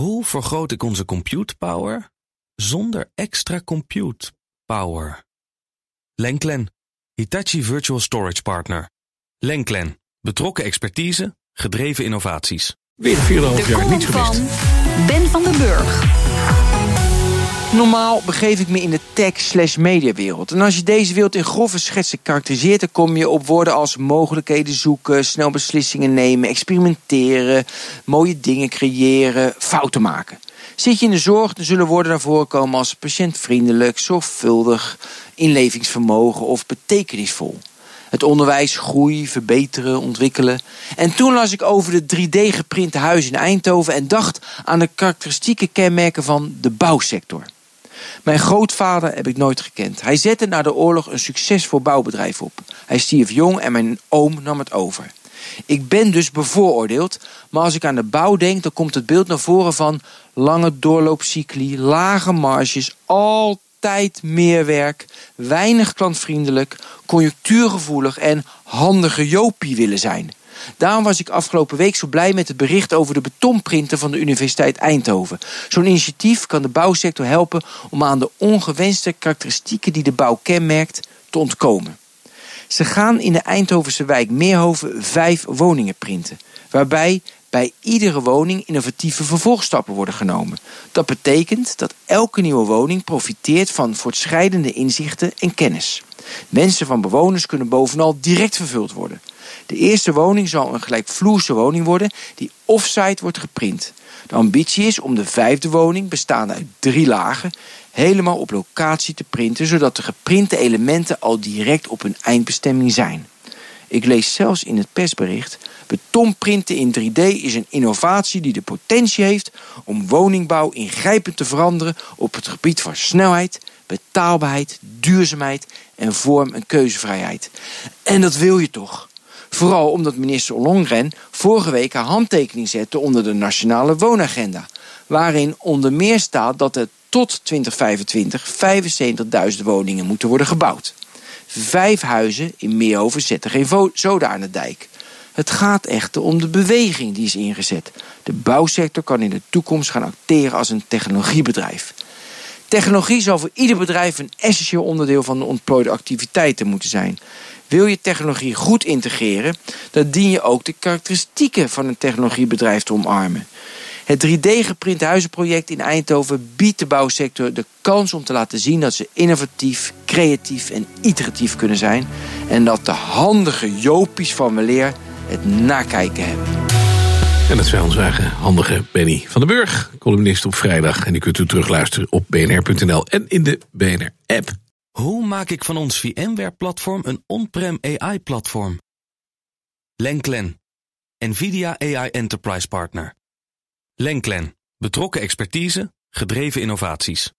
Hoe vergroot ik onze compute power zonder extra compute power? Lenklen, Hitachi Virtual Storage Partner. Lenklen, betrokken expertise, gedreven innovaties. Weer 4,5 De jaar niets gemist. van Ben van den Burg. Normaal begeef ik me in de tech slash mediawereld. En als je deze wereld in grove schetsen karakteriseert... dan kom je op woorden als mogelijkheden zoeken... snel beslissingen nemen, experimenteren... mooie dingen creëren, fouten maken. Zit je in de zorg, dan zullen woorden naar voren komen als patiëntvriendelijk... zorgvuldig, inlevingsvermogen of betekenisvol. Het onderwijs groei, verbeteren, ontwikkelen. En toen las ik over de 3D-geprinte huizen in Eindhoven... en dacht aan de karakteristieke kenmerken van de bouwsector. Mijn grootvader heb ik nooit gekend. Hij zette na de oorlog een succesvol bouwbedrijf op. Hij stierf jong en mijn oom nam het over. Ik ben dus bevooroordeeld, maar als ik aan de bouw denk... dan komt het beeld naar voren van lange doorloopcycli, lage marges... altijd meer werk, weinig klantvriendelijk, conjunctuurgevoelig... en handige jopie willen zijn... Daarom was ik afgelopen week zo blij met het bericht over de betonprinter van de Universiteit Eindhoven. Zo'n initiatief kan de bouwsector helpen om aan de ongewenste karakteristieken die de bouw kenmerkt te ontkomen. Ze gaan in de Eindhovense wijk Meerhoven vijf woningen printen, waarbij bij iedere woning innovatieve vervolgstappen worden genomen. Dat betekent dat elke nieuwe woning profiteert van voortschrijdende inzichten en kennis. Wensen van bewoners kunnen bovenal direct vervuld worden. De eerste woning zal een gelijkvloerse woning worden die offsite wordt geprint. De ambitie is om de vijfde woning, bestaande uit drie lagen, helemaal op locatie te printen, zodat de geprinte elementen al direct op hun eindbestemming zijn. Ik lees zelfs in het persbericht: betonprinten in 3D is een innovatie die de potentie heeft om woningbouw ingrijpend te veranderen op het gebied van snelheid, betaalbaarheid, duurzaamheid en vorm- en keuzevrijheid. En dat wil je toch? Vooral omdat minister Ollongren vorige week haar handtekening zette onder de Nationale Woonagenda. Waarin onder meer staat dat er tot 2025 75.000 woningen moeten worden gebouwd. Vijf huizen in Meerhoven zetten geen zoden aan de dijk. Het gaat echter om de beweging die is ingezet. De bouwsector kan in de toekomst gaan acteren als een technologiebedrijf. Technologie zal voor ieder bedrijf een essentieel onderdeel van de ontplooide activiteiten moeten zijn. Wil je technologie goed integreren, dan dien je ook de karakteristieken van een technologiebedrijf te omarmen. Het 3D-geprint huizenproject in Eindhoven biedt de bouwsector de kans om te laten zien dat ze innovatief, creatief en iteratief kunnen zijn. En dat de handige jopies van weleer het nakijken hebben. En dat zei onze eigen handige Benny van den Burg, columnist op vrijdag. En die kunt u terugluisteren op bnr.nl en in de BNR-app. Hoe maak ik van ons VMware-platform een on-prem AI-platform? Lenklen, NVIDIA AI Enterprise Partner. Lenklen, betrokken expertise, gedreven innovaties.